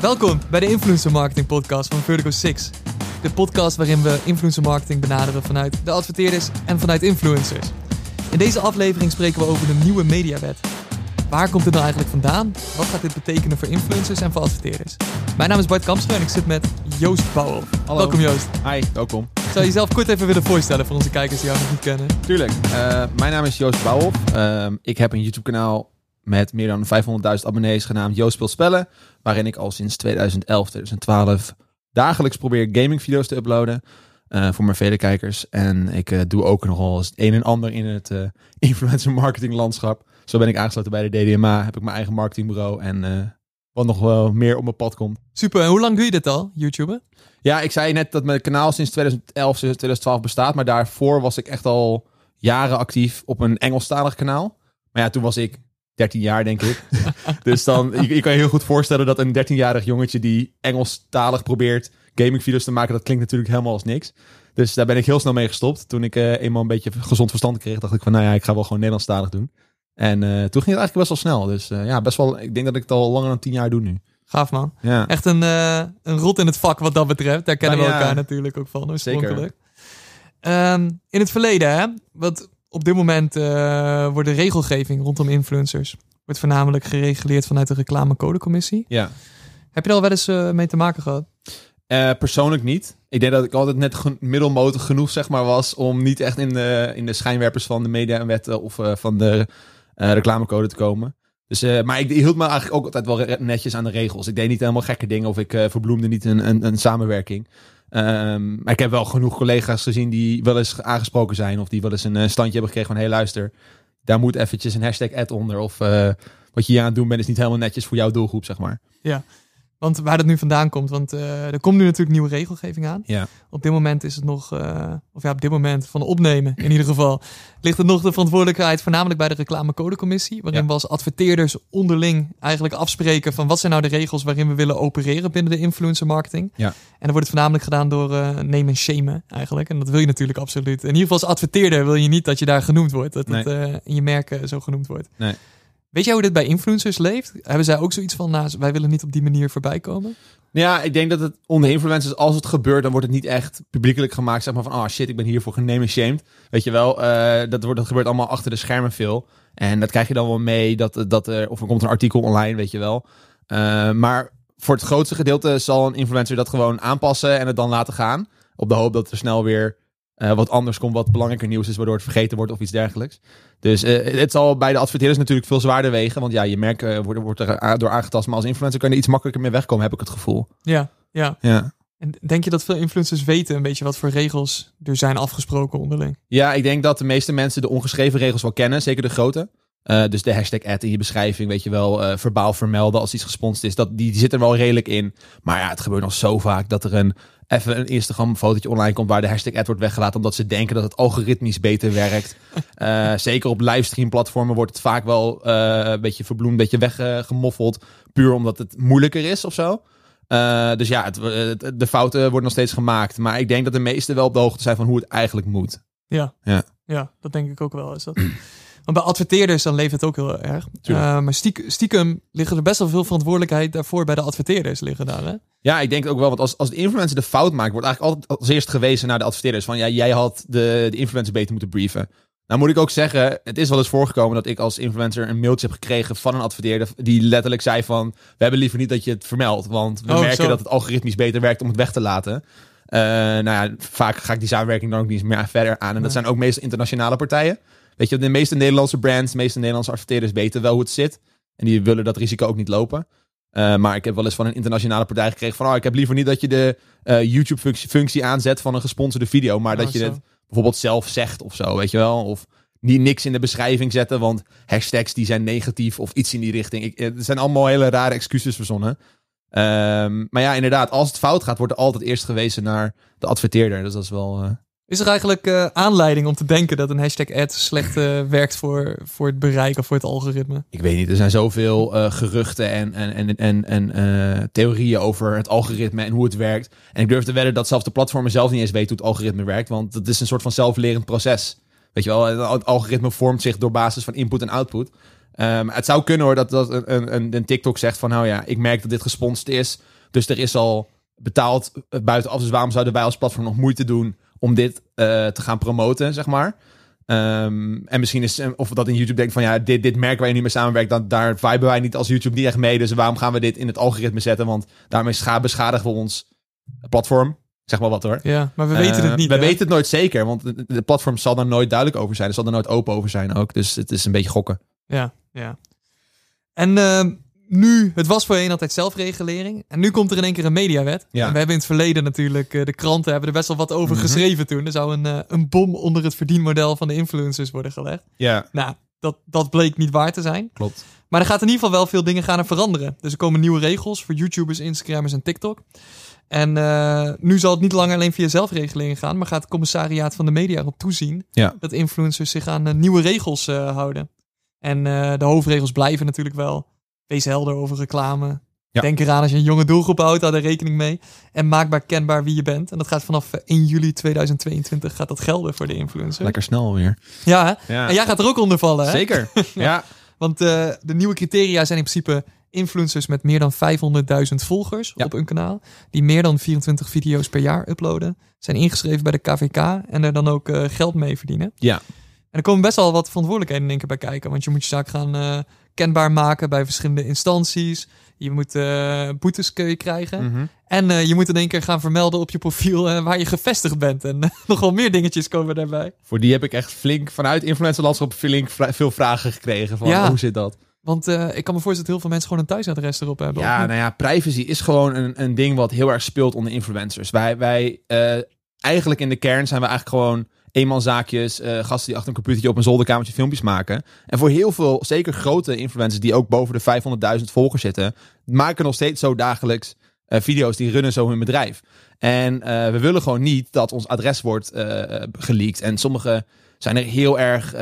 Welkom bij de Influencer Marketing Podcast van Vertigo 6. De podcast waarin we influencer marketing benaderen vanuit de adverteerders en vanuit influencers. In deze aflevering spreken we over de nieuwe mediawet. Waar komt dit nou eigenlijk vandaan? Wat gaat dit betekenen voor influencers en voor adverteerders? Mijn naam is Bart Kampstra en ik zit met Joost Bouwhoff. Hallo. Welkom Joost. Hi, welkom. Zou je jezelf kort even willen voorstellen voor onze kijkers die jou nog niet kennen? Tuurlijk. Eh, mijn naam is Joost Bouwhoff. Ehm, ik heb een YouTube kanaal met meer dan 500.000 abonnees genaamd Joost Speelt Spellen. Waarin ik al sinds 2011, 2012 dagelijks probeer gaming video's te uploaden. eh, voor mijn vele kijkers. En ik eh, doe ook nogal eens het een en ander in het eh, influencer marketing landschap. Zo ben ik aangesloten bij de DDMA. Heb ik mijn eigen marketingbureau. En wat nog wel meer op mijn pad komt. Super, en hoe lang doe je dit al, YouTuber? Ja, ik zei net dat mijn kanaal sinds 2011, 2012 bestaat. Maar daarvoor was ik echt al jaren actief op een Engelstalig kanaal. Maar ja, toen was ik 13 jaar, denk ik. dus dan, je, je kan je heel goed voorstellen dat een 13-jarig jongetje die Engelstalig probeert gamingvideo's te maken, dat klinkt natuurlijk helemaal als niks. Dus daar ben ik heel snel mee gestopt. Toen ik eh, eenmaal een beetje gezond verstand kreeg, dacht ik van, nou ja, ik ga wel gewoon Nederlandstalig doen. En eh, toen ging het eigenlijk best wel snel. Dus eh, ja, best wel, ik denk dat ik het al langer dan 10 jaar doe nu. Gaaf man. Ja. Echt een, een rot in het vak wat dat betreft. Daar kennen Nou we ja. elkaar natuurlijk ook van oorspronkelijk. Ehm, in het verleden, hè, wat op dit moment eh, wordt de regelgeving rondom influencers wordt voornamelijk gereguleerd vanuit de reclamecodecommissie. ja. Heb je er al wel eens eh, mee te maken gehad? Eh, persoonlijk niet. Ik denk dat ik altijd net middelmotig genoeg zeg maar, was om niet echt in de, in de schijnwerpers van de mediawetten of van de reclamecode te komen. Dus, maar ik hield me eigenlijk ook altijd wel netjes aan de regels. Ik deed niet helemaal gekke dingen of ik verbloemde niet een, een, een samenwerking. Ehm, maar ik heb wel genoeg collega's gezien die wel eens aangesproken zijn of die wel eens een eh, standje hebben gekregen van hey luister, daar moet eventjes een hashtag ad onder of eh, wat je hier aan het doen bent is niet helemaal netjes voor jouw doelgroep zeg maar. Want waar dat nu vandaan komt, want eh, er komt nu natuurlijk nieuwe regelgeving aan. Ja. Op dit moment is het nog, eh, of ja, op dit moment van opnemen in ieder geval, ligt het nog de verantwoordelijkheid voornamelijk bij de reclamecodecommissie, waarin Ja. we als adverteerders onderling eigenlijk afspreken van wat zijn nou de regels waarin we willen opereren binnen de influencer marketing. Ja. En dan wordt het voornamelijk gedaan door eh nemen en shamen eigenlijk. En dat wil je natuurlijk absoluut. In ieder geval als adverteerder wil je niet dat je daar genoemd wordt, dat het in je merken zo genoemd wordt. Nee. Weet jij hoe dit bij influencers leeft? Hebben zij ook zoiets van, nou, wij willen niet op die manier voorbij komen? Ja, ik denk dat het onder influencers, als het gebeurt, dan wordt het niet echt publiekelijk gemaakt. Zeg maar van, oh shit, ik ben hiervoor gename shamed. Weet je wel, eh, dat, wordt, dat gebeurt allemaal achter de schermen veel. En dat krijg je dan wel mee, dat, dat er, of er komt een artikel online, weet je wel. Eh, maar voor het grootste gedeelte zal een influencer dat gewoon aanpassen en het dan laten gaan. Op de hoop dat er snel weer eh, wat anders komt, wat belangrijker nieuws is, waardoor het vergeten wordt of iets dergelijks. Dus eh, het zal bij de adverteerders natuurlijk veel zwaarder wegen. Want ja, je merk eh, wordt, wordt er door aangetast. Maar als influencer kan je er iets makkelijker mee wegkomen, heb ik het gevoel. Ja, ja. Ja. En denk je dat veel influencers weten een beetje wat voor regels er zijn afgesproken onderling? Ja, ik denk dat de meeste mensen de ongeschreven regels wel kennen, zeker de grote. Dus de hashtag ad in je beschrijving, weet je wel, verbaal vermelden als iets gesponsord is. Dat, die, die zit er wel redelijk in. Maar ja, het gebeurt nog zo vaak dat er een, even een Instagram fotootje online komt waar de hashtag ad wordt weggelaten. Omdat ze denken dat het algoritmisch beter werkt. Eh, zeker op livestream platformen wordt het vaak wel eh, een beetje verbloemd, een beetje weggemoffeld. puur omdat het moeilijker is of zo. Eh, dus ja, het, het- de fouten worden nog steeds gemaakt. Maar ik denk dat de meesten wel op de hoogte zijn van hoe het eigenlijk moet. Ja. Ja. Ja, dat denk ik ook wel. Is dat. Want bij adverteerders dan leeft het ook heel erg. Eh, maar stiekem, stiekem liggen er best wel veel verantwoordelijkheid daarvoor bij de adverteerders liggen daar. Hè? Ja, ik denk ook wel. Want als, als de influencer de fout maakt, wordt eigenlijk altijd als eerst gewezen naar de adverteerders. Van ja, jij had de, de influencer beter moeten brieven. Nou moet ik ook zeggen, het is wel eens voorgekomen dat ik als influencer een mailtje heb gekregen van een adverteerder. Die letterlijk zei van, we hebben liever niet dat je het vermeldt. Want we Oh, merken zo. dat het algoritmisch beter werkt om het weg te laten. Eh, nou ja, vaak ga ik die samenwerking dan ook niet meer verder aan. En dat zijn ook meestal internationale partijen. Weet je, de meeste Nederlandse brands, de meeste Nederlandse adverteerders weten wel hoe het zit. En die willen dat risico ook niet lopen. Eh, maar ik heb wel eens van een internationale partij gekregen van... Oh, ik heb liever niet dat je de eh, YouTube-functie aanzet van een gesponsorde video... maar Oh, dat je zo. het bijvoorbeeld zelf zegt of zo, weet je wel? Of niet niks in de beschrijving zetten, want hashtags die zijn negatief of iets in die richting. Ik, eh, er zijn allemaal hele rare excuses verzonnen. Ehm, maar ja, inderdaad, als het fout gaat, wordt er altijd eerst gewezen naar de adverteerder. Dus dat is wel... eh, Is er eigenlijk eh, aanleiding om te denken dat een hashtag ad slecht eh, werkt voor, voor het bereik of voor het algoritme? Ik weet niet, er zijn zoveel eh, geruchten en, en, en, en, en theorieën over het algoritme en hoe het werkt. En ik durf te wedden dat zelfs de platformen zelf niet eens weten hoe het algoritme werkt. Want het is een soort van zelflerend proces. Weet je wel, het algoritme vormt zich door basis van input en output. Ehm, het zou kunnen hoor dat, dat een, een, een TikTok zegt van nou ja, ik merk dat dit gesponsord is. Dus er is al betaald buitenaf. Dus waarom zouden wij als platform nog moeite doen om dit eh, te gaan promoten, zeg maar? Ehm, en misschien is, of dat in YouTube denkt van ja, dit, dit merk waar je niet mee samenwerkt, dan, daar viben wij niet als YouTube niet echt mee. Dus waarom gaan we dit in het algoritme zetten? Want daarmee scha beschadigen we ons platform. Zeg maar wat hoor. Ja, maar we weten Eh, het niet. We weten het nooit zeker, want de, de platform zal daar nooit duidelijk over zijn. Er zal er nooit open over zijn ook. Dus het is een beetje gokken. Ja, ja. En ehm, nu, het was voorheen altijd zelfregulering. En nu komt er in één keer een mediawet. Ja. En we hebben in het verleden natuurlijk, eh, de kranten hebben er best wel wat over Mhm. geschreven toen. Er zou een, eh, een bom onder het verdienmodel van de influencers worden gelegd. Ja, Nou, dat, dat bleek niet waar te zijn. klopt. Maar er gaat in ieder geval wel veel dingen gaan er veranderen. Dus er komen nieuwe regels voor YouTubers, Instagrammers en TikTok. En eh, nu zal het niet langer alleen via zelfregulering gaan, maar gaat het commissariaat van de media erop toezien Ja. dat influencers zich aan nieuwe regels houden. En de hoofdregels blijven natuurlijk wel. Wees helder over reclame. Ja. Denk eraan als je een jonge doelgroep houdt, hou daar rekening mee. En maakbaar kenbaar wie je bent. En dat gaat vanaf eh, 1 juli 2022 gaat dat gelden voor de influencer. Lekker snel weer. Ja, en jij gaat er ook onder vallen, hè? Zeker. ja. Want eh, de nieuwe criteria zijn in principe influencers met meer dan 500.000 volgers Ja. op hun kanaal. Die meer dan 24 video's per jaar uploaden. Zijn ingeschreven bij de KVK en er dan ook eh, geld mee verdienen. Ja. En er komen best wel wat verantwoordelijkheden in één keer bij kijken. Want je moet je zaak gaan eh, kenbaar maken bij verschillende instanties. Je moet eh, boetes kun je krijgen. Mhm. En eh, je moet in één keer gaan vermelden op je profiel waar je gevestigd bent. En nog wel meer dingetjes komen daarbij. Voor die heb ik echt flink vanuit influencerlandschap flink veel vragen gekregen. Van Ja. hoe zit dat? Want ik kan me voorstellen dat heel veel mensen gewoon een thuisadres erop hebben. Ja, nou ja, privacy is gewoon een, een ding wat heel erg speelt onder influencers. Wij, wij eigenlijk in de kern zijn we eigenlijk gewoon eenmanszaakjes, eh gasten die achter een computertje op een zolderkamertje filmpjes maken. En voor heel veel, zeker grote influencers die ook boven de 500.000 volgers zitten, maken nog steeds zo dagelijks eh, video's die runnen zo hun bedrijf. En eh, we willen gewoon niet dat ons adres wordt geleakt. En sommigen zijn er heel erg,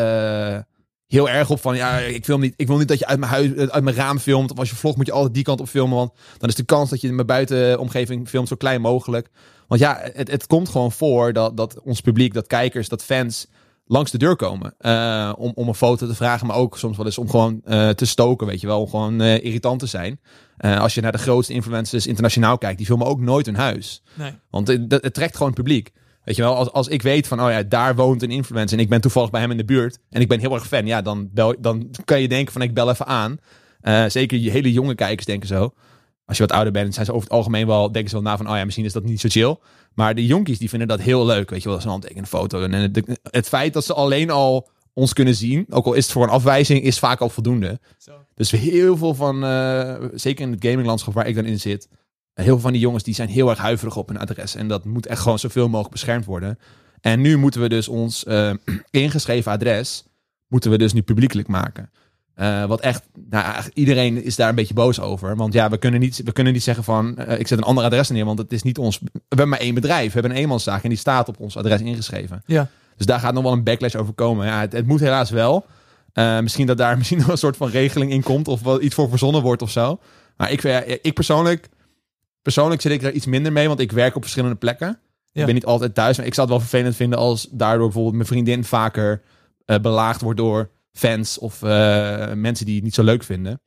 heel erg op van, ja, ik, film niet, ik wil niet dat je uit mijn, huis, uit mijn raam filmt. Of als je vlog moet je altijd die kant op filmen, want dan is de kans dat je in mijn buitenomgeving filmt zo klein mogelijk. Want ja, het, het komt gewoon voor dat, dat ons publiek, dat kijkers, dat fans langs de deur komen. eh, om, om een foto te vragen, maar ook soms wel eens om gewoon eh, te stoken, weet je wel. Om gewoon eh, irritant te zijn. Als je naar de grootste influencers internationaal kijkt, die filmen ook nooit hun huis. Nee. Want het, het trekt gewoon het publiek. Weet je wel, als, als ik weet van, oh ja, daar woont een influencer en ik ben toevallig bij hem in de buurt en ik ben heel erg fan, ja, dan, bel, dan kan je denken van, ik bel even aan. Zeker je hele jonge kijkers denken zo. Als je wat ouder bent, zijn ze over het algemeen wel, denken ze wel na van, oh ja, misschien is dat niet zo chill. Maar de jonkies, die vinden dat heel leuk, weet je wel, zo'n handtekende foto. En het, het feit dat ze alleen al ons kunnen zien, ook al is het voor een afwijzing, is vaak al voldoende. Zo. Dus heel veel van, eh, zeker in het gaminglandschap waar ik dan in zit, heel veel van die jongens die zijn heel erg huiverig op hun adres. En dat moet echt gewoon zoveel mogelijk beschermd worden. En nu moeten we dus ons eh, ingeschreven adres, moeten we dus nu publiekelijk maken. Eh, wat echt, nou, iedereen is daar een beetje boos over. Want ja, we kunnen niet, we kunnen niet zeggen van, eh, ik zet een ander adres neer, want het is niet ons. We hebben maar één bedrijf, we hebben een eenmanszaak en die staat op ons adres ingeschreven. Ja. Dus daar gaat nog wel een backlash over komen. Ja, het, het moet helaas wel. Eh, misschien dat daar misschien nog een soort van regeling in komt of wel iets voor verzonnen wordt of zo. Maar ik, ik persoonlijk, persoonlijk zit ik er iets minder mee, want ik werk op verschillende plekken. Ja. Ik ben niet altijd thuis, maar ik zou het wel vervelend vinden als daardoor bijvoorbeeld mijn vriendin vaker belaagd wordt door fans of eh, mensen die het niet zo leuk vinden.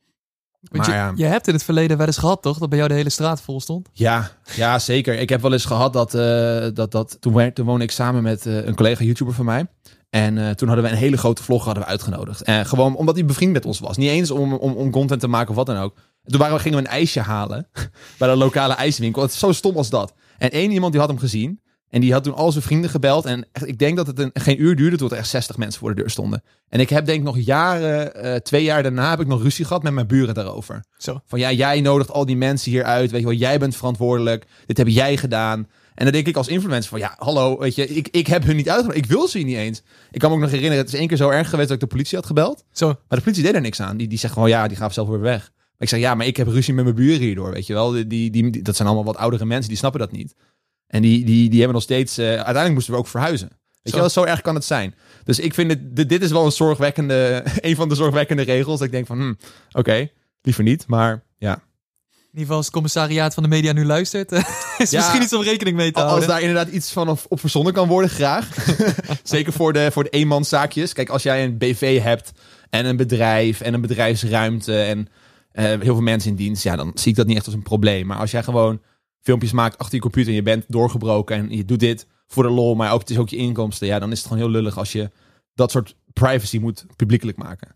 Maar je, ja. je hebt in het verleden wel eens gehad, toch? Dat bij jou de hele straat vol stond. Ja, ja, zeker. Ik heb wel eens gehad dat, eh, dat, dat toen, toen woonde ik samen met eh, een collega YouTuber van mij. En toen hadden we een hele grote vlog hadden we uitgenodigd. En gewoon omdat hij bevriend met ons was. Niet eens om, om, om content te maken of wat dan ook. En toen waren we, gingen we een ijsje halen bij de lokale ijswinkel. Het is zo stom als dat. En één iemand die had hem gezien. En die had toen al zijn vrienden gebeld. En echt, ik denk dat het een, geen uur duurde tot er echt 60 mensen voor de deur stonden. En ik heb denk ik nog jaren, eh, twee jaar daarna heb ik nog ruzie gehad met mijn buren daarover. Zo. Van ja, jij nodigt al die mensen hier uit. Weet je wel, jij bent verantwoordelijk. Dit heb jij gedaan. En dan denk ik als influencer van ja, hallo, weet je, ik, ik heb hun niet uitgenodigd. Ik wil ze hier niet eens. Ik kan me ook nog herinneren, het is één keer zo erg geweest dat ik de politie had gebeld. Zo. Maar de politie deed er niks aan. Die, die zegt gewoon ja, die gaan zelf weer weg. Maar ik zeg ja, maar ik heb ruzie met mijn buren hierdoor, weet je wel. Die, die- dat zijn allemaal wat oudere mensen, die snappen dat niet. En die, die, die hebben nog steeds, eh, uiteindelijk moesten we ook verhuizen. Weet Zo. je wel, zo erg kan het zijn. Dus ik vind het, dit, is wel een zorgwekkende, een van de zorgwekkende regels. Dat ik denk van, hm, oké, liever niet, maar ja. In ieder geval als het commissariaat van de media nu luistert, is Ja. misschien iets om rekening mee te Als houden. daar inderdaad iets van op, op verzonnen kan worden, graag. Zeker voor de, voor de eenmanszaakjes. Kijk, als jij een BV hebt en een bedrijf en een bedrijfsruimte en eh, heel veel mensen in dienst, ja, dan zie ik dat niet echt als een probleem. Maar als jij gewoon filmpjes maakt achter je computer en je bent doorgebroken en je doet dit voor de lol, maar ook, het is ook je inkomsten, ja, dan is het gewoon heel lullig als je dat soort privacy moet publiekelijk maken.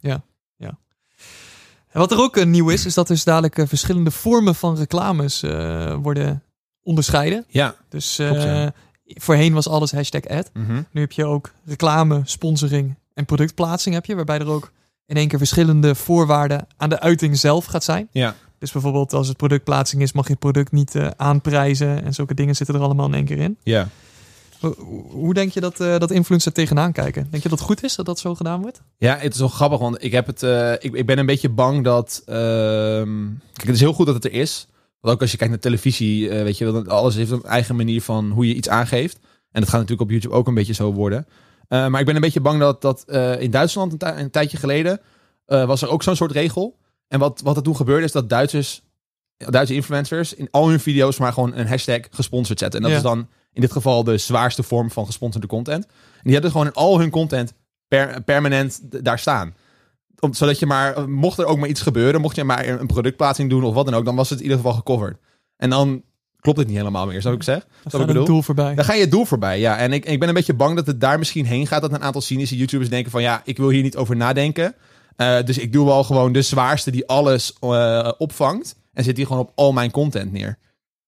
En wat er ook eh, nieuw is, is dat dus dadelijk eh, verschillende vormen van reclames eh, worden onderscheiden. Ja. Dus Klopt, ja. voorheen was alles hashtag ad. Mhm. Nu heb je ook reclame, sponsoring en productplaatsing heb je, waarbij er ook in één keer verschillende voorwaarden aan de uiting zelf gaat zijn. Ja. Dus bijvoorbeeld als het productplaatsing is, mag je het product niet eh, aanprijzen en zulke dingen zitten er allemaal in één keer in. Ja. Hoe, denk je dat, eh dat influencers er tegenaan kijken? Denk je dat het goed is dat dat zo gedaan wordt? Ja, het is wel grappig, want ik heb het. eh, ik, ik ben een beetje bang dat. ehm, kijk, het is heel goed dat het er is. Want ook als je kijkt naar televisie, weet je, alles heeft een eigen manier van hoe je iets aangeeft. En dat gaat natuurlijk op YouTube ook een beetje zo worden. Maar ik ben een beetje bang dat dat in Duitsland een, een tijdje geleden was er ook zo'n soort regel. En wat, wat er toen gebeurde is dat Duitsers, Duitse influencers in al hun video's maar gewoon een hashtag gesponsord zetten. En dat Ja. is dan in dit geval de zwaarste vorm van gesponsorde content. En die hadden gewoon in al hun content per, permanent daar staan. Om, zodat je maar, mocht er ook maar iets gebeuren, mocht je maar een productplaatsing doen of wat dan ook, dan was het in ieder geval gecoverd. En dan klopt het niet helemaal meer, zou ik zeggen. Dan het bedoel? doel voorbij. Dan ga je het doel voorbij, ja. En ik, ik ben een beetje bang dat het daar misschien heen gaat. Dat een aantal cynische YouTubers denken van... ja, ik wil hier niet over nadenken. Eh, dus ik doe wel gewoon de zwaarste die alles eh, opvangt. En zet die gewoon op al mijn content neer.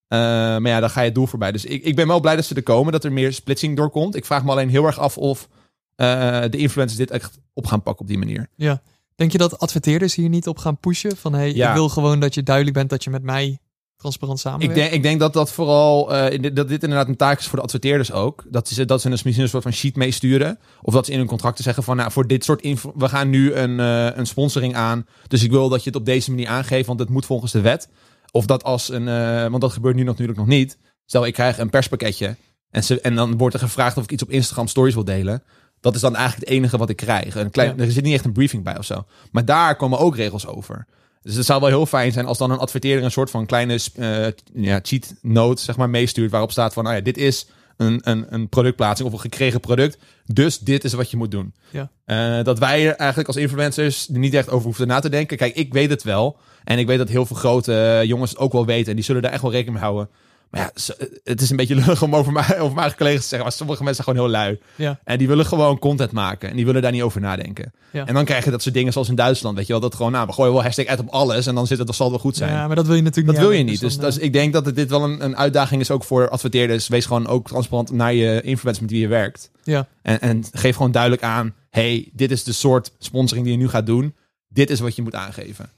Eh, maar ja, dan ga je het doel voorbij. Dus ik, ik ben wel blij dat ze er komen. Dat er meer splitsing doorkomt. Ik vraag me alleen heel erg af of de influencers dit echt op gaan pakken op die manier. Ja. Denk je dat adverteerders hier niet op gaan pushen? Van hey, Ja. ik wil gewoon dat je duidelijk bent dat je met mij transparant Ik samenwerkt. denk, ik denk dat dat vooral, eh, dat dit inderdaad een taak is voor de adverteerders ook. Dat ze, dat ze een, misschien een soort van sheet meesturen. Of dat ze in hun contracten zeggen van, nou, voor dit soort info, we gaan nu een, eh, een sponsoring aan. Dus ik wil dat je het op deze manier aangeeft, want het moet volgens de wet. Of dat als een, eh, want dat gebeurt nu natuurlijk nog niet. Stel, ik krijg een perspakketje en, ze, en dan wordt er gevraagd of ik iets op Instagram stories wil delen. Dat is dan eigenlijk het enige wat ik krijg. Een klein, Ja. Er zit niet echt een briefing bij of zo. Maar daar komen ook regels over. Dus het zou wel heel fijn zijn als dan een adverteerder een soort van kleine eh, ja, cheat note zeg maar, meestuurt. Waarop staat van, nou ja, dit is een, een, een productplaatsing of een gekregen product. Dus dit is wat je moet doen. Ja. Eh, dat wij er eigenlijk als influencers er niet echt over hoeven na te denken. Kijk, ik weet het wel. En ik weet dat heel veel grote eh, jongens het ook wel weten. En die zullen daar echt wel rekening mee houden. Maar ja, het is een beetje lullig om over, mij, over mijn collega's te zeggen. Maar sommige mensen zijn gewoon heel lui. Ja. En die willen gewoon content maken. En die willen daar niet over nadenken. Ja. En dan krijg je dat soort dingen zoals in Duitsland. Weet je wel, dat gewoon, nou, we gooien wel hashtag ad op alles. En dan zit het, dan zal wel goed zijn. Ja, maar dat wil je natuurlijk Dat niet wil je niet. Dus, dan, dus eh, ik denk dat het, dit wel een, een uitdaging is ook voor adverteerders. Wees gewoon ook transparant naar je influencers met wie je werkt. Ja. En, en geef gewoon duidelijk aan: hey, dit is de soort sponsoring die je nu gaat doen. Dit is wat je moet aangeven.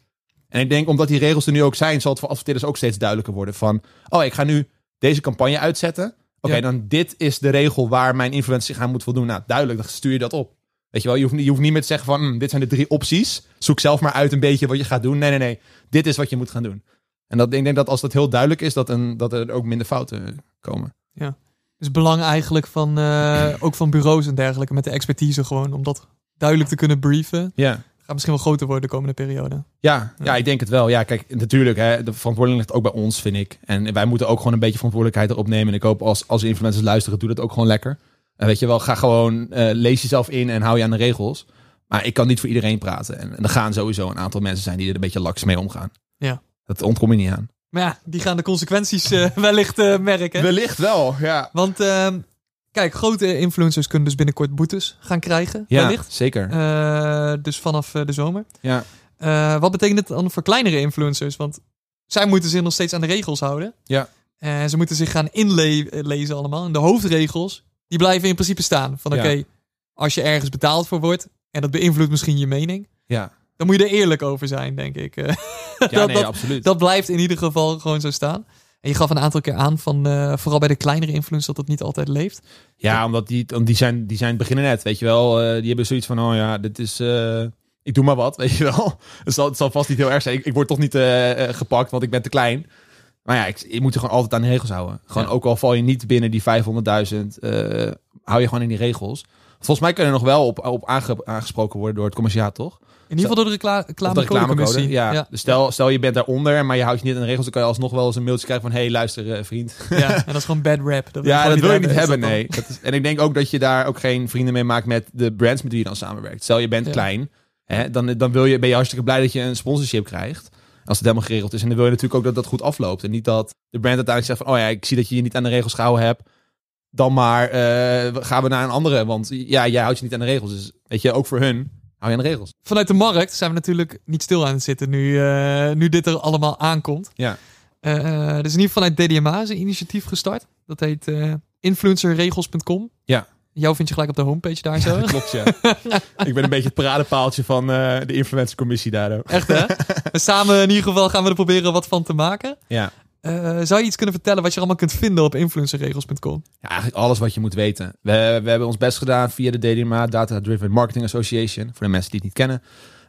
En ik denk, omdat die regels er nu ook zijn, zal het voor adverteerders ook steeds duidelijker worden. Van, oh, ik ga nu deze campagne uitzetten. Oké, Ja. dan dit is de regel waar mijn influencer zich aan moet voldoen. Nou, duidelijk, dan stuur je dat op. Weet je wel, je hoeft, niet- je hoeft niet meer te zeggen van, hm, dit zijn de drie opties. Zoek zelf maar uit een beetje wat je gaat doen. Nee, nee, nee. Dit is wat je moet gaan doen. En dat, ik denk dat als dat heel duidelijk is, dat, een, dat er ook minder fouten komen. is belang eigenlijk van, eh, ook van bureaus en dergelijke met de expertise gewoon. Om dat duidelijk te kunnen brieven. Ja. Gaat misschien wel groter worden de komende periode. Ja, ja, ik denk het wel. Ja, kijk, natuurlijk, hè, de verantwoordelijkheid ligt ook bij ons, vind ik. En wij moeten ook gewoon een beetje verantwoordelijkheid erop nemen. En ik hoop als, als influencers luisteren, doe dat ook gewoon lekker. En weet je wel, ga gewoon, eh, lees jezelf in en hou je aan de regels. Maar ik kan niet voor iedereen praten. En, en er gaan sowieso een aantal mensen zijn die er een beetje laks mee omgaan. Ja. Dat ontkom je niet aan. Maar ja, die gaan de consequenties eh, wellicht eh, merken. Wellicht wel, ja. Want ehm, kijk, grote influencers kunnen dus binnenkort boetes gaan krijgen. Ja, Wellicht. zeker. Eh, dus vanaf eh, de zomer. ja. Eh, wat betekent het dan voor kleinere influencers? Want zij moeten zich nog steeds aan de regels houden. Ja. En ze moeten zich gaan inlezen allemaal. En de hoofdregels, die blijven in principe staan. Van Ja. oké, als je ergens betaald voor wordt... en dat beïnvloedt misschien je mening... Ja, dan moet je er eerlijk over zijn, denk ik. Ja dat, nee, dat, absoluut. dat blijft in ieder geval gewoon zo staan. En je gaf een aantal keer aan van... eh, vooral bij de kleinere influencers dat dat niet altijd leeft. Ja, omdat die, want die, zijn, die zijn beginnen net, weet je wel. Eh, die hebben zoiets van, oh ja, dit is... eh, ik doe maar wat, weet je wel. Het zal, het zal vast niet heel erg zijn. Ik, ik word toch niet gepakt, want ik ben te klein. Maar ja, ik, je moet je gewoon altijd aan de regels houden. Gewoon Ja. ook al val je niet binnen die 500.000, eh, hou je gewoon in die regels. Volgens mij kun je er nog wel op, op aange- aangesproken worden door het commerciaat, toch? In ieder geval door de recla reclamecodecommissie. Ja. Dus stel, stel je bent daaronder, maar je houdt je niet aan de regels, dan kan je alsnog wel eens een mailtje krijgen van, hey, luister eh, vriend. ja, en dat is gewoon bad rap. Dat Ja, dat wil je niet hebben, nee. Dat is, en ik denk ook dat je daar ook geen vrienden mee maakt met de brands met wie je dan samenwerkt. Stel je bent Ja. klein, hè, dan, dan wil je, ben je hartstikke blij dat je een sponsorship krijgt. Als het helemaal geregeld is. En dan wil je natuurlijk ook dat dat goed afloopt. En niet dat de brand uiteindelijk zegt van... oh ja, ik zie dat je je niet aan de regels gehouden hebt. Dan maar eh, gaan we naar een andere. Want ja, jij houdt je niet aan de regels. Dus weet je, ook voor hun hou je aan de regels. Vanuit de markt zijn we natuurlijk niet stil aan het zitten nu, eh, nu dit er allemaal aankomt. Ja. Er is in ieder geval vanuit DDMA een initiatief gestart. Dat heet eh, influencerregels.com. Ja. Jou vind je gelijk op de homepage daar zo. Dat klopt, ja. ik ben een beetje het paradepaaltje van de influencercommissie daar. ook. Echt hè? En samen in ieder geval gaan we er proberen wat van te maken. Ja. Eh, zou je iets kunnen vertellen wat je allemaal kunt vinden op influencerregels.com? Ja, eigenlijk alles wat je moet weten. We, we hebben ons best gedaan via de DDMA, Data Driven Marketing Association, voor de mensen die het niet kennen.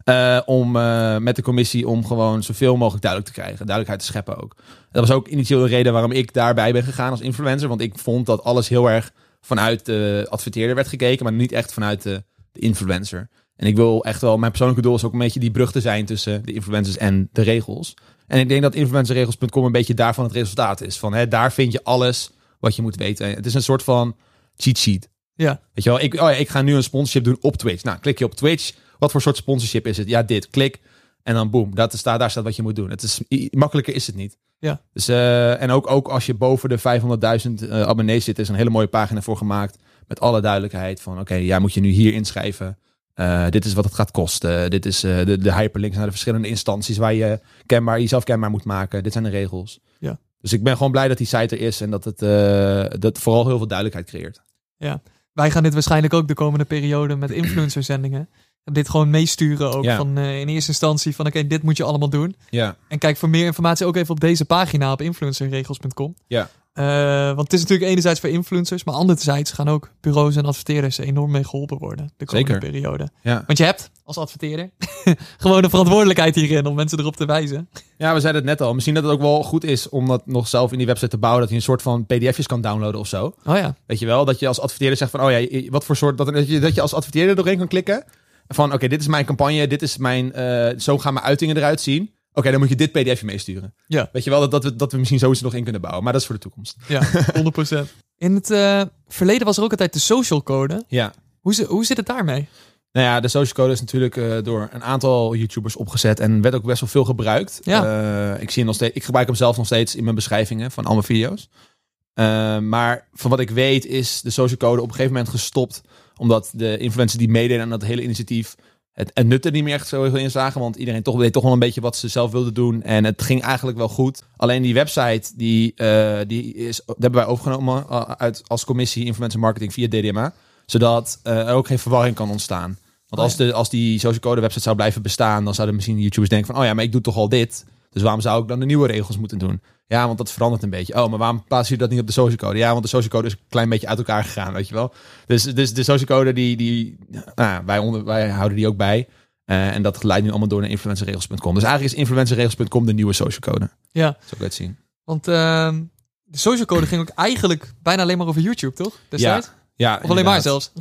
eh, om eh, met de commissie om gewoon zoveel mogelijk duidelijk te krijgen. Duidelijkheid te scheppen ook. Dat was ook initieel de reden waarom ik daarbij ben gegaan als influencer. Want ik vond dat alles heel erg vanuit de adverteerder werd gekeken, maar niet echt vanuit de, de influencer. En ik wil echt wel, mijn persoonlijke doel is ook een beetje die brug te zijn tussen de influencers en de regels. En ik denk dat influencerregels.com een beetje daarvan het resultaat is. Van hè, daar vind je alles wat je moet weten. Het is een soort van cheat sheet. Ja. Weet je wel, ik, oh ja, ik ga nu een sponsorship doen op Twitch. Nou, klik je op Twitch. Wat voor soort sponsorship is het? Ja, dit. Klik. En dan boom. Dat staat, daar staat wat je moet doen. Het is, makkelijker is het niet. Ja. Dus, eh, en ook, ook als je boven de 500.000 eh, abonnees zit, is een hele mooie pagina voor gemaakt. Met alle duidelijkheid van, oké, ja, moet je nu hier inschrijven. Eh, dit is wat het gaat kosten. Dit is eh, de, de hyperlinks naar de verschillende instanties waar je kenbaar, jezelf kenbaar moet maken. Dit zijn de regels. Ja. Dus ik ben gewoon blij dat die site er is en dat het eh, dat vooral heel veel duidelijkheid creëert. Wij gaan dit waarschijnlijk ook de komende periode met influencerzendingen. En dit gewoon meesturen ook Ja. van in eerste instantie van oké, dit moet je allemaal doen. Ja, En kijk voor meer informatie ook even op deze pagina op influencerregels.com. Ja. Eh, want het is natuurlijk enerzijds voor influencers, maar anderzijds gaan ook bureaus en adverteerders enorm mee geholpen worden de komende Zeker. periode. ja. Want je hebt als adverteerder gewoon de verantwoordelijkheid hierin om mensen erop te wijzen. Ja, we zeiden het net al. Misschien dat het ook wel goed is om dat nog zelf in die website te bouwen. Dat je een soort van pdf'jes kan downloaden of zo. Oh ja, Weet je wel? Dat je als adverteerder zegt van, oh ja, wat voor soort... Dat, dat, je, dat je als adverteerder doorheen kan klikken. Van, oké, dit is mijn campagne. Dit is mijn... eh, zo gaan mijn uitingen eruit zien. Oké, dan moet je dit pdfje meesturen. Ja. Weet je wel? Dat, dat, we, dat we misschien zoiets nog in kunnen bouwen. Maar dat is voor de toekomst. ja, 100%. In het eh, verleden was er ook altijd de social code. Ja. Hoe, hoe zit het daarmee? Nou ja, de social code is natuurlijk eh, door een aantal YouTubers opgezet en werd ook best wel veel gebruikt. Ja. Eh, ik, zie hem nog steeds, ik gebruik hem zelf nog steeds in mijn beschrijvingen van al mijn video's. Eh, maar van wat ik weet is de social code op een gegeven moment gestopt. Omdat de influencers die meededen aan dat hele initiatief het, het nut er niet meer echt zo heel in zagen. Want iedereen toch, deed toch wel een beetje wat ze zelf wilden doen. En het ging eigenlijk wel goed. Alleen die website, die, eh, die, is, hebben wij overgenomen eh, uit, als commissie Influencer Marketing via DDMA. Zodat eh, er ook geen verwarring kan ontstaan. Want Oh als, de, als die social code website zou blijven bestaan, dan zouden misschien YouTubers denken van, oh ja, maar ik doe toch al dit. Dus waarom zou ik dan de nieuwe regels moeten doen? Ja, want dat verandert een beetje. Oh, maar waarom plaatsen jullie dat niet op de social code? Ja, want de social code is een klein beetje uit elkaar gegaan, weet je wel. Dus, dus de social code, die, die, nou, wij, onder, wij houden die ook bij. Eh, en dat leidt nu allemaal door naar influencerregels.com. Dus eigenlijk is influencerregels.com de nieuwe social code. Ja, Zo kan je het zien. want ehm, de social code ging ook eigenlijk bijna alleen maar over YouTube, toch? Destijds? Ja, Of alleen maar zelfs?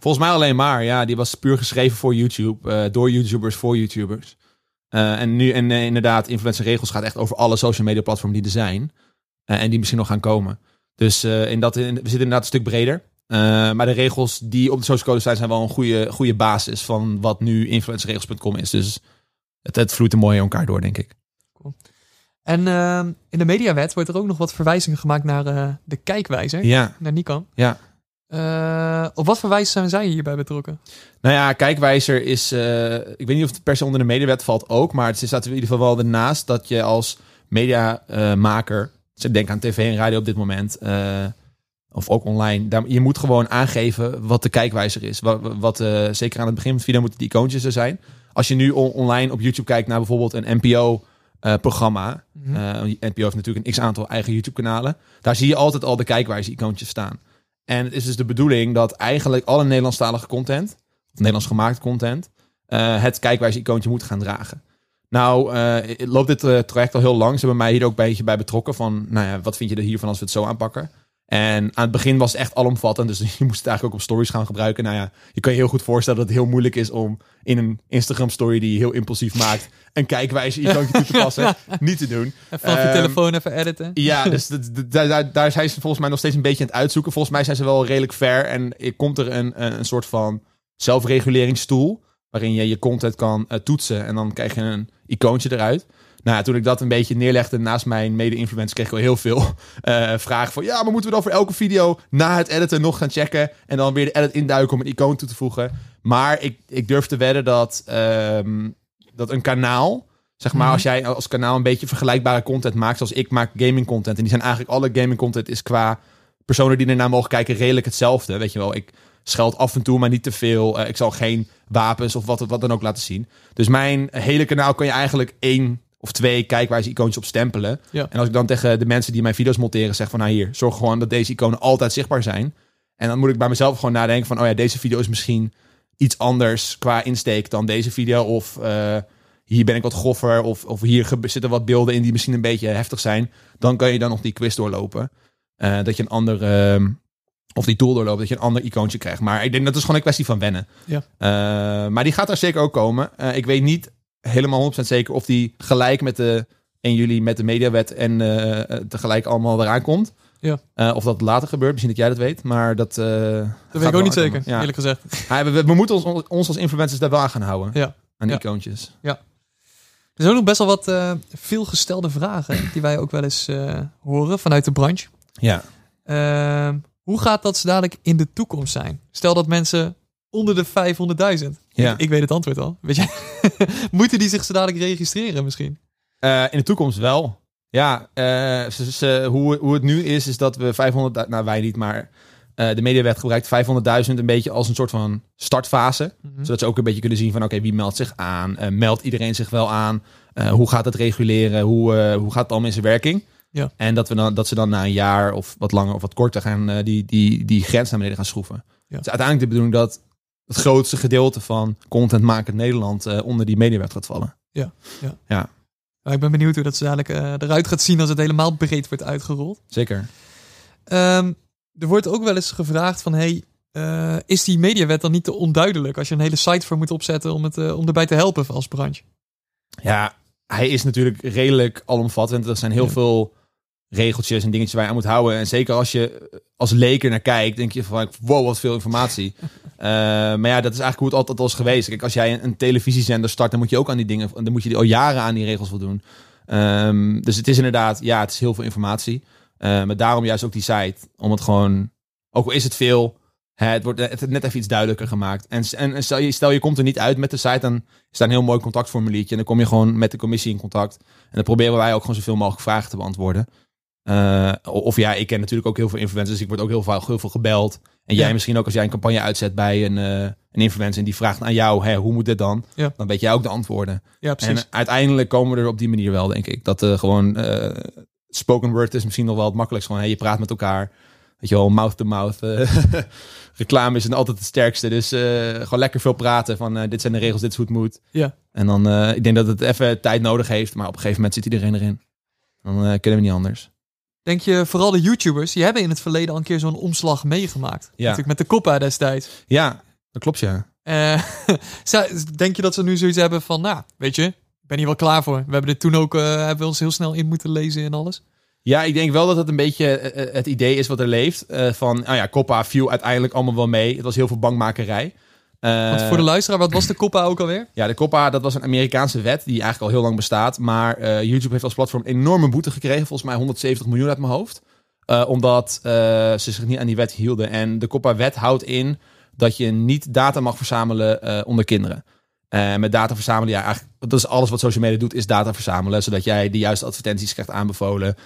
Volgens mij alleen maar. Ja, die was puur geschreven voor YouTube. eh, door YouTubers voor YouTubers. Eh, en nu, en eh, inderdaad, Influencer Regels gaat echt over alle social media platformen die er zijn. Eh, en die misschien nog gaan komen. Dus in dat, in, we zitten inderdaad een stuk breder. Maar de regels die op de social code zijn, zijn wel een goede, goede basis van wat nu influencerregels.com is. Dus het, het vloeit er mooi in elkaar door, denk ik. En ehm, in de mediawet wordt er ook nog wat verwijzingen gemaakt naar de kijkwijzer, Ja, naar Nikon. ja. Eh, op wat voor wijze zijn zij hierbij betrokken? Nou ja, kijkwijzer is. eh, ik weet niet of het per se onder de mediawet valt ook. Maar het staat in ieder geval wel ernaast dat je als mediamaker. dus denk aan tv en radio op dit moment. eh, of ook online. Daar, je moet gewoon aangeven wat de kijkwijzer is. Wat, wat, zeker aan het begin van de video moeten die icoontjes er zijn. Als je nu on- online op YouTube kijkt naar bijvoorbeeld een NPO-programma. Mhm. Eh, NPO heeft natuurlijk een x-aantal eigen YouTube-kanalen. Daar zie je altijd al de kijkwijzer-icoontjes staan. En het is dus de bedoeling dat eigenlijk alle Nederlandstalige content, Nederlands gemaakt content, eh, het kijkwijzer-icoontje moet gaan dragen. Nou, eh, loopt dit eh, traject al heel lang. Ze hebben mij hier ook een beetje bij betrokken van, nou ja, wat vind je er hiervan als we het zo aanpakken? En aan het begin was het echt alomvattend, dus je moest het eigenlijk ook op stories gaan gebruiken. Nou ja, je kan je heel goed voorstellen dat het heel moeilijk is om in een Instagram story die je heel impulsief maakt, een kijkwijzer-icoontje toe te passen. Niet te doen. Even op je Ehm, telefoon even editen. Ja, dus daar, zijn ze volgens mij nog steeds een beetje aan het uitzoeken. Volgens mij zijn ze wel redelijk ver. En er komt er een, een soort van zelfreguleringstool. Waarin je je content kan eh, toetsen. En dan krijg je een icoontje eruit. Nou toen ik dat een beetje neerlegde naast mijn mede-influencers, kreeg ik al heel veel eh, vragen van... Ja, maar moeten we dan voor elke video na het editen nog gaan checken... en dan weer de edit induiken om een icoon toe te voegen? Maar ik, ik durf te wedden dat, ehm, dat een kanaal... Zeg maar, Mhm. als jij als kanaal een beetje vergelijkbare content maakt... zoals ik maak gaming content... en die zijn eigenlijk alle gaming content is qua personen die ernaar mogen kijken redelijk hetzelfde. Weet je wel, ik scheld af en toe, maar niet te veel. Eh, ik zal geen wapens of wat, wat dan ook laten zien. Dus mijn hele kanaal kan je eigenlijk één of twee kijkwijze icoontjes op stempelen. Ja. En als ik dan tegen de mensen die mijn video's monteren zeg van... nou hier, zorg gewoon dat deze iconen altijd zichtbaar zijn. En dan moet ik bij mezelf gewoon nadenken van... oh ja, deze video is misschien iets anders qua insteek dan deze video. Of eh, hier ben ik wat goffer. Of, of hier zitten wat beelden in die misschien een beetje heftig zijn. Dan kan je dan nog die quiz doorlopen. Eh, dat je een ander... ehm, of die tool doorloopt, dat je een ander icoontje krijgt. Maar ik denk dat is gewoon een kwestie van wennen. Ja. Eh, maar die gaat er zeker ook komen. Ik weet niet helemaal 100% zeker of die gelijk met de 1 juli met de mediawet en eh, tegelijk allemaal eraan komt. Ja. Eh, of dat later gebeurt, misschien dat jij dat weet. Maar dat. eh, Dat weet ik ook niet zeker. Ja. eerlijk gezegd. Ja, we, we moeten ons, ons als influencers daar wel aan gaan houden. Ja. Aan die Ja. icoontjes. Er zijn ook nog best wel wat eh veelgestelde vragen die wij ook wel eens eh, horen vanuit de branche. Ja. Ehm, hoe gaat dat dadelijk in de toekomst zijn? Stel dat mensen onder de 500.000. Ja. Ik, weet het antwoord al. Weet je? Moeten die zich zo dadelijk registreren misschien? Eh, in de toekomst wel. Ja, eh, ze- ze- hoe, hoe het nu is, is dat we 500, nou wij niet, maar eh, de mediawet gebruikt 500.000 een beetje als een soort van startfase. Mhm. Zodat ze ook een beetje kunnen zien van oké, wie meldt zich aan? Meldt iedereen zich wel aan? Hoe gaat het reguleren? Hoe, hoe gaat het allemaal in zijn werking? Ja. En dat, we dan, dat ze dan na een jaar of wat langer of wat korter gaan die, die, die grens naar beneden gaan schroeven. Ja. Het is uiteindelijk de bedoeling dat het grootste gedeelte van content maken Nederland eh, onder die mediawet gaat vallen. Maar ik ben benieuwd hoe dat zo dadelijk eh, eruit gaat zien als het helemaal breed wordt uitgerold. Zeker. Ehm, er wordt ook wel eens gevraagd van... Hey, eh, is die mediawet dan niet te onduidelijk... als je een hele site voor moet opzetten om, het, om erbij te helpen als branche? Ja, hij is natuurlijk redelijk alomvattend. Er zijn heel Ja. veel regeltjes en dingetjes waar je aan moet houden. En zeker als je als leek er naar kijkt, denk je van wow, wat veel informatie. Eh, maar ja, dat is eigenlijk hoe het altijd al is geweest. Kijk, als jij een, een televisiezender start, dan moet je ook aan die dingen, dan moet je al jaren aan die regels voldoen. Ehm, dus het is inderdaad, ja, het is heel veel informatie. Eh, maar daarom juist ook die site, om het gewoon, ook al is het veel, hè, het wordt het net even iets duidelijker gemaakt. En, en, en stel, je, stel je komt er niet uit met de site, dan is daar een heel mooi contactformuliertje. En dan kom je gewoon met de commissie in contact. En dan proberen wij ook gewoon zoveel mogelijk vragen te beantwoorden. Eh, of ja, ik ken natuurlijk ook heel veel influencers. Ik word ook heel veel, heel veel gebeld. En jij Ja. misschien ook als jij een campagne uitzet bij een, eh, een influencer en die vraagt aan jou, hè, hoe moet dit dan? Ja. Dan weet jij ook de antwoorden. Ja, precies. En uiteindelijk komen we er op die manier wel, denk ik. Dat er gewoon eh, spoken word is misschien nog wel het makkelijkst. Gewoon, je praat met elkaar. Weet je wel, mouth-to-mouth. eh, reclame is altijd het sterkste. Dus eh, gewoon lekker veel praten van eh, dit zijn de regels, dit is hoe het moet. Ja. En dan, eh, ik denk dat het even tijd nodig heeft. Maar op een gegeven moment zit iedereen erin. Dan eh, kunnen we niet anders. Denk je, vooral de YouTubers, die hebben in het verleden al een keer zo'n omslag meegemaakt. Ja. Natuurlijk met de Coppa destijds. Ja, dat klopt ja. Eh, denk je dat ze nu zoiets hebben van, nou, weet je, ik ben hier wel klaar voor. We hebben dit toen ook, eh, hebben we ons heel snel in moeten lezen en alles. Ja, ik denk wel dat het een beetje eh, het idee is wat er leeft. van, nou ja, Coppa viel uiteindelijk allemaal wel mee. Het was heel veel bankmakerij. Want voor de luisteraar, wat was de Coppa ook alweer? Ja, de COPPA, dat was een Amerikaanse wet die eigenlijk al heel lang bestaat. Maar eh, YouTube heeft als platform enorme boete gekregen. Volgens mij 170 miljoen uit mijn hoofd. Eh, omdat eh, ze zich niet aan die wet hielden. En de COPPA-wet houdt in dat je niet data mag verzamelen onder kinderen. Met data verzamelen, ja, eigenlijk, dat is alles wat social media doet, is data verzamelen. Zodat jij de juiste advertenties krijgt aanbevolen.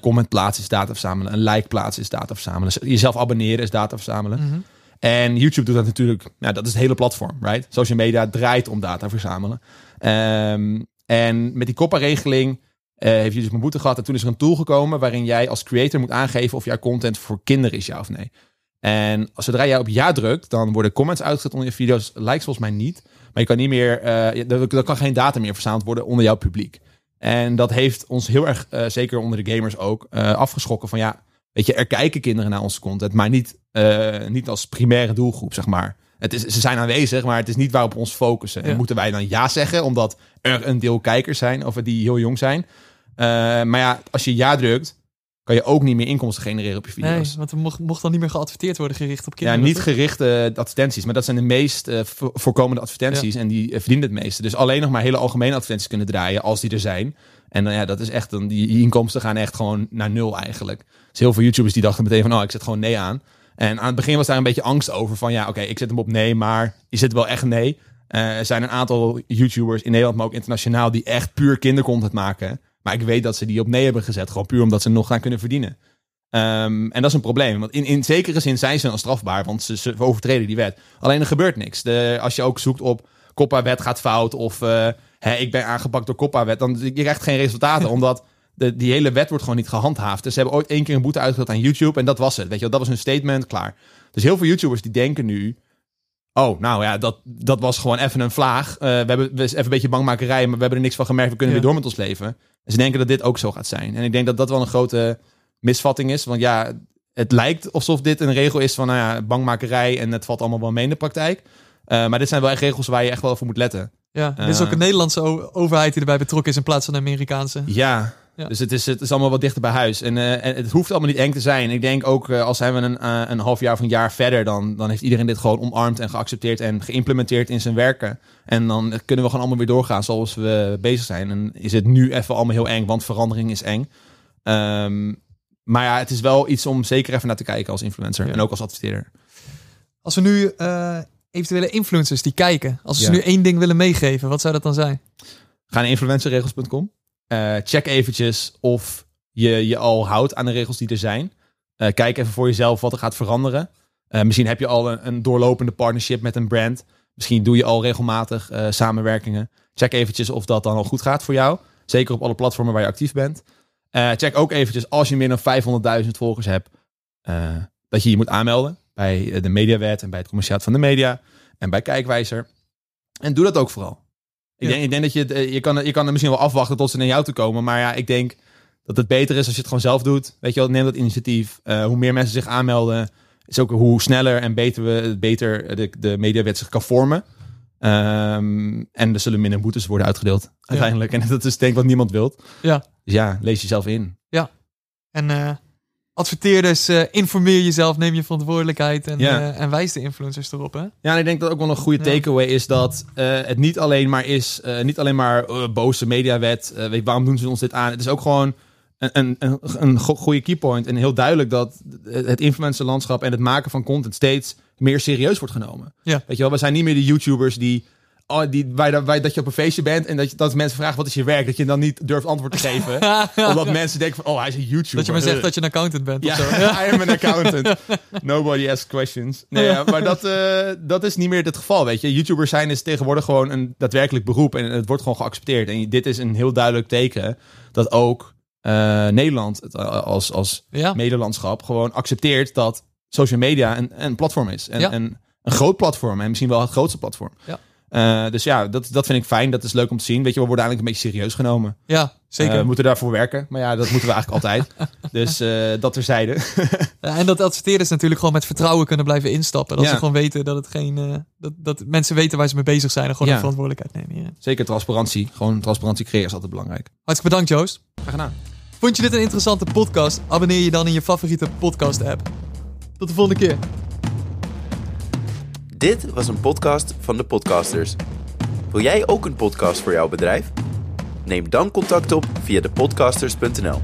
Comment plaatsen is data verzamelen. Een like plaatsen is data verzamelen. Jezelf abonneren is data verzamelen. Mhm. En YouTube doet dat natuurlijk, nou, dat is het hele platform, right? Social media draait om data verzamelen. Ehm, en met die COPPA-regeling eh, heeft YouTube een boete gehad. En toen is er een tool gekomen waarin jij als creator moet aangeven of jouw content voor kinderen is, ja of nee. En zodra jij op ja drukt, dan worden comments uitgezet onder je video's. Likes volgens mij niet. Maar je kan niet meer, je- er, kan geen data meer verzameld worden onder jouw publiek. En dat heeft ons heel erg, eh, zeker onder de gamers ook, afgeschrokken van ja, weet je, er kijken kinderen naar onze content, maar niet, eh, niet als primaire doelgroep, zeg maar. Het is, ze zijn aanwezig, maar het is niet waarop we ons focussen. Ja. En moeten wij dan ja zeggen, omdat er een deel kijkers zijn, of die heel jong zijn. Eh, maar ja, als je ja drukt, kan je ook niet meer inkomsten genereren op je Nee, video's. want er mocht, mocht dan niet meer geadverteerd worden gericht op Ja, kinderen. niet toch? gerichte advertenties, maar dat zijn de meest eh, vo- voorkomende advertenties en die eh, verdienen het meeste. Dus alleen nog maar hele algemene advertenties kunnen draaien als die er zijn. En ja, dat is echt, dan, die, die inkomsten gaan echt gewoon naar nul eigenlijk. Dus heel veel YouTubers die dachten meteen van, oh, ik zet gewoon nee aan. En aan het begin was daar een beetje angst over van, ja, oké, ik zet hem op nee, maar is het wel echt nee? Eh, er zijn een aantal YouTubers in Nederland, maar ook internationaal, die echt puur kindercontent maken. Maar ik weet dat ze die op nee hebben gezet, gewoon puur omdat ze nog gaan kunnen verdienen. Ehm, en dat is een probleem. Want in, in zekere zin zijn ze dan strafbaar, want ze, ze overtreden die wet. Alleen er gebeurt niks. De, als je ook zoekt op Coppa-wet gaat fout of eh, hè, ik ben aangepakt door Coppa-wet, dan je krijgt geen resultaten, omdat de, die hele wet wordt gewoon niet gehandhaafd. Dus ze hebben ooit één keer een boete uitgedeeld aan YouTube en dat was het. Weet je, wel, dat was hun statement, klaar. Dus heel veel YouTubers die denken nu, oh, nou ja, dat, dat was gewoon even een vlaag. Eh, we hebben we even een beetje bangmakerij, maar we hebben er niks van gemerkt. We kunnen Ja. weer door met ons leven. En ze denken dat dit ook zo gaat zijn. En ik denk dat dat wel een grote misvatting is. Want ja, het lijkt alsof dit een regel is van nou ja, bangmakerij en het valt allemaal wel mee in de praktijk. Eh, maar dit zijn wel echt regels waar je echt wel voor moet letten. Ja, dit is Eh. ook een Nederlandse overheid die erbij betrokken is in plaats van de Amerikaanse. Ja, Ja. dus het is, het is allemaal wat dichter bij huis. En, eh, en het hoeft allemaal niet eng te zijn. Ik denk ook, als zijn we een, een half jaar of een jaar verder, dan, dan heeft iedereen dit gewoon omarmd en geaccepteerd en geïmplementeerd in zijn werken. En dan kunnen we gewoon allemaal weer doorgaan zoals we bezig zijn. En is het nu even allemaal heel eng, want verandering is eng. Ehm, maar ja, het is wel iets om zeker even naar te kijken als influencer Ja. en ook als adverteerder. Als we nu eventuele influencers die kijken, als ze Ja. nu één ding willen meegeven, wat zou dat dan zijn? Ga naar influencerregels.com. Eh, check eventjes of je je al houdt aan de regels die er zijn. Eh, kijk even voor jezelf wat er gaat veranderen. Eh, misschien heb je al een, een doorlopende partnership met een brand. Misschien doe je al regelmatig samenwerkingen. Check eventjes of dat dan al goed gaat voor jou. Zeker op alle platformen waar je actief bent. Check ook eventjes als je meer dan 500.000 volgers hebt. dat je je moet aanmelden bij eh, de Mediawet en bij het Commerciaat van de Media. En bij Kijkwijzer. En doe dat ook vooral. Ik, Ja. denk, ik denk dat je, het, eh, je, kan, je kan er misschien wel afwachten tot ze naar jou toe komen. Maar ja, ik denk dat het beter is als je het gewoon zelf doet. Weet je wel, neem dat initiatief. Eh, hoe meer mensen zich aanmelden, is ook hoe sneller en beter, we, beter de, de mediawet zich kan vormen. Ehm, en er zullen minder boetes worden uitgedeeld uiteindelijk. En dat is denk ik wat niemand wilt. Ja. Dus ja, lees jezelf in. En eh adverteerders, eh, informeer jezelf, neem je verantwoordelijkheid en, Ja. eh, en wijs de influencers erop. Hè? Ja, en ik denk dat ook wel een goede takeaway is dat eh, het niet alleen maar is, niet alleen maar boze mediawet. weet, waarom doen ze ons dit aan? Het is ook gewoon een, een, een, een go- goede keypoint. En heel duidelijk dat het influencerlandschap en het maken van content steeds meer serieus wordt genomen. Ja. Weet je wel, we zijn niet meer de YouTubers die. Oh, die, waar, waar, dat je op een feestje bent en dat, je, dat mensen vragen wat is je werk, dat je dan niet durft antwoord te geven. omdat mensen denken van, oh, hij is een YouTuber. Dat je maar zegt dat je een accountant bent Ja, of zo. I am an accountant. Nobody asks questions. Nee, ja, maar dat, eh, dat is niet meer het geval, weet je. YouTubers zijn is tegenwoordig gewoon een daadwerkelijk beroep en het wordt gewoon geaccepteerd. En dit is een heel duidelijk teken dat ook eh, Nederland het, eh, als, als Ja, medelandschap gewoon accepteert dat social media een, een platform is. En, en een groot platform en misschien wel het grootste platform. Ja. Eh, dus ja, dat, dat vind ik fijn. Dat is leuk om te zien. Weet je, we worden eigenlijk een beetje serieus genomen. ja zeker. Eh, we moeten daarvoor werken. Maar ja, dat moeten we eigenlijk altijd. Dus eh, dat terzijde. Ja, en dat adverteerders natuurlijk gewoon met vertrouwen kunnen blijven instappen. Dat Ja. ze gewoon weten dat het geen. dat, dat mensen weten waar ze mee bezig zijn en gewoon Ja. verantwoordelijkheid nemen. Zeker transparantie. Gewoon transparantie creëren is altijd belangrijk. Hartstikke bedankt, Joost. Graag gedaan. Vond je dit een interessante podcast? Abonneer je dan in je favoriete podcast-app. Tot de volgende keer. Dit was een podcast van de Podcasters. Wil jij ook een podcast voor jouw bedrijf? Neem dan contact op via depodcasters.nl.